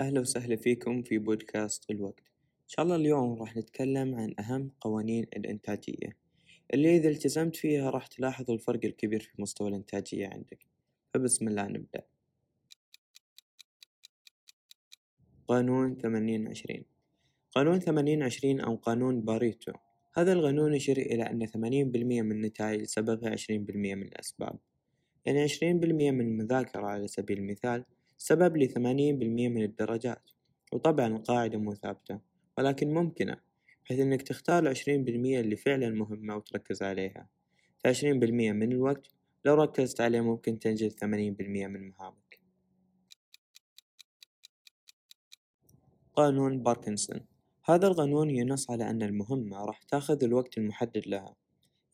أهلا وسهلا فيكم في بودكاست الوقت. إن شاء الله اليوم راح نتكلم عن أهم قوانين الإنتاجية. اللي إذا التزمت فيها راح تلاحظ الفرق الكبير في مستوى الإنتاجية عندك. فبسم الله نبدأ. قانون ثمانين عشرين. قانون ثمانين عشرين أو قانون باريتو. هذا القانون يشير إلى أن ثمانين بالمية من النتائج سببها عشرين بالمية من الأسباب. يعني عشرين بالمية من المذاكرة على سبيل المثال سبب لثمانين بالمية من الدرجات وطبعا القاعدة مو ثابتة ولكن ممكنة بحيث إنك تختار العشرين بالمية اللي فعلا مهمة وتركز عليها. عشرين بالمية من الوقت لو ركزت عليه ممكن تنجز ثمانين بالمية من مهامك. قانون باركنسون. هذا القانون ينص على أن المهمة راح تاخذ الوقت المحدد لها.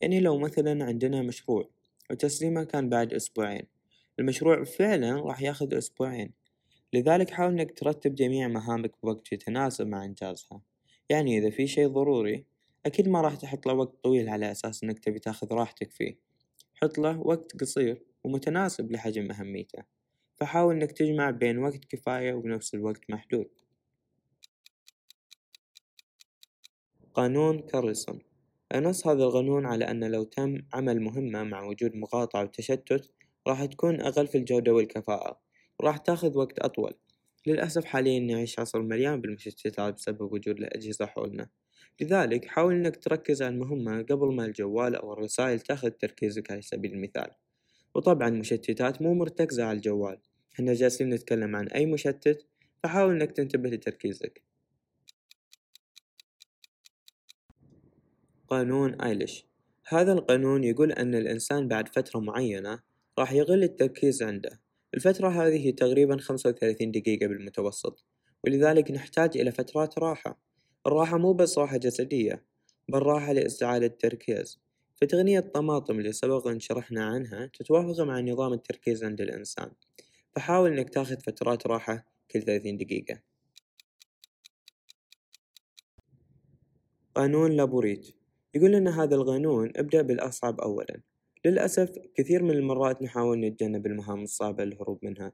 يعني لو مثلا عندنا مشروع وتسليمه كان بعد أسبوعين المشروع فعلا راح ياخذ أسبوعين. لذلك حاول إنك ترتب جميع مهامك بوقت يتناسب مع إنجازها. يعني إذا في شي ضروري أكيد ما راح تحط له وقت طويل على أساس إنك تبي تاخذ راحتك فيه. حط له وقت قصير ومتناسب لحجم أهميته. فحاول إنك تجمع بين وقت كفاية وبنفس الوقت محدود. قانون كارلسون. نص هذا القانون على أن لو تم عمل مهمة مع وجود مقاطعة وتشتت راح تكون أقل في الجودة والكفاءة. وراح تاخذ وقت أطول. للأسف حاليا نعيش عصر مليان بالمشتتات بسبب وجود الأجهزة حولنا. لذلك حاول إنك تركز على المهمة قبل ما الجوال أو الرسائل تاخذ تركيزك على سبيل المثال. وطبعا مشتتات مو مرتكزة على الجوال. إحنا جالسين نتكلم عن أي مشتت فحاول إنك تنتبه لتركيزك. قانون آيليش هذا القانون يقول أن الإنسان بعد فترة معينة راح يقل التركيز عنده. الفترة هذه تقريبا خمسة وثلاثين دقيقة بالمتوسط ولذلك نحتاج إلى فترات راحة. الراحة مو بس راحة جسدية بل راحة لاستعادة التركيز. في تغنية طماطم اللي سبق أن شرحنا عنها تتوافق مع نظام التركيز عند الإنسان. فحاول إنك تاخذ فترات راحة كل ثلاثين دقيقة. قانون لابوريت. يقول لنا هذا القانون ابدأ بالأصعب أولا. للأسف كثير من المرات نحاول نتجنب المهام الصعبة للهروب منها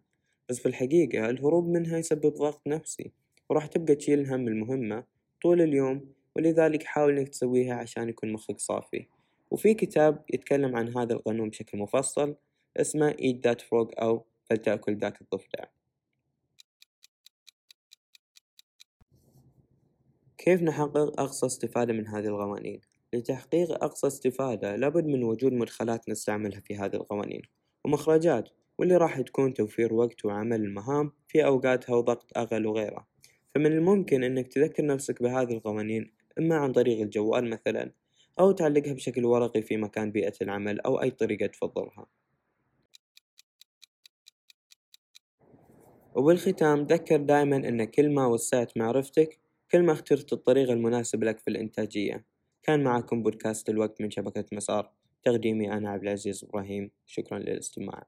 بس في الحقيقة الهروب منها يسبب ضغط نفسي وراح تبقى تشيل هم المهمة طول اليوم ولذلك حاول إنك تسويها عشان يكون مخك صافي وفي كتاب يتكلم عن هذا القانون بشكل مفصل اسمه Eat That Frog أو فلتأكل ذاك الضفدع كيف نحقق أقصى استفادة من هذه القوانين؟ لتحقيق أقصى استفادة لابد من وجود مدخلات نستعملها في هذه القوانين ومخرجات واللي راح تكون توفير وقت وعمل المهام في أوقاتها وضغط أقل وغيره. فمن الممكن أنك تذكر نفسك بهذه القوانين إما عن طريق الجوال مثلا أو تعلقها بشكل ورقي في مكان بيئة العمل أو أي طريقة تفضلها. وبالختام ذكر دائما أن كل ما وسعت معرفتك كل ما اخترت الطريقة المناسبة لك في الإنتاجية. كان معكم بودكاست الوقت من شبكة مسار تقديمي أنا عبد العزيز إبراهيم. شكرا للاستماع.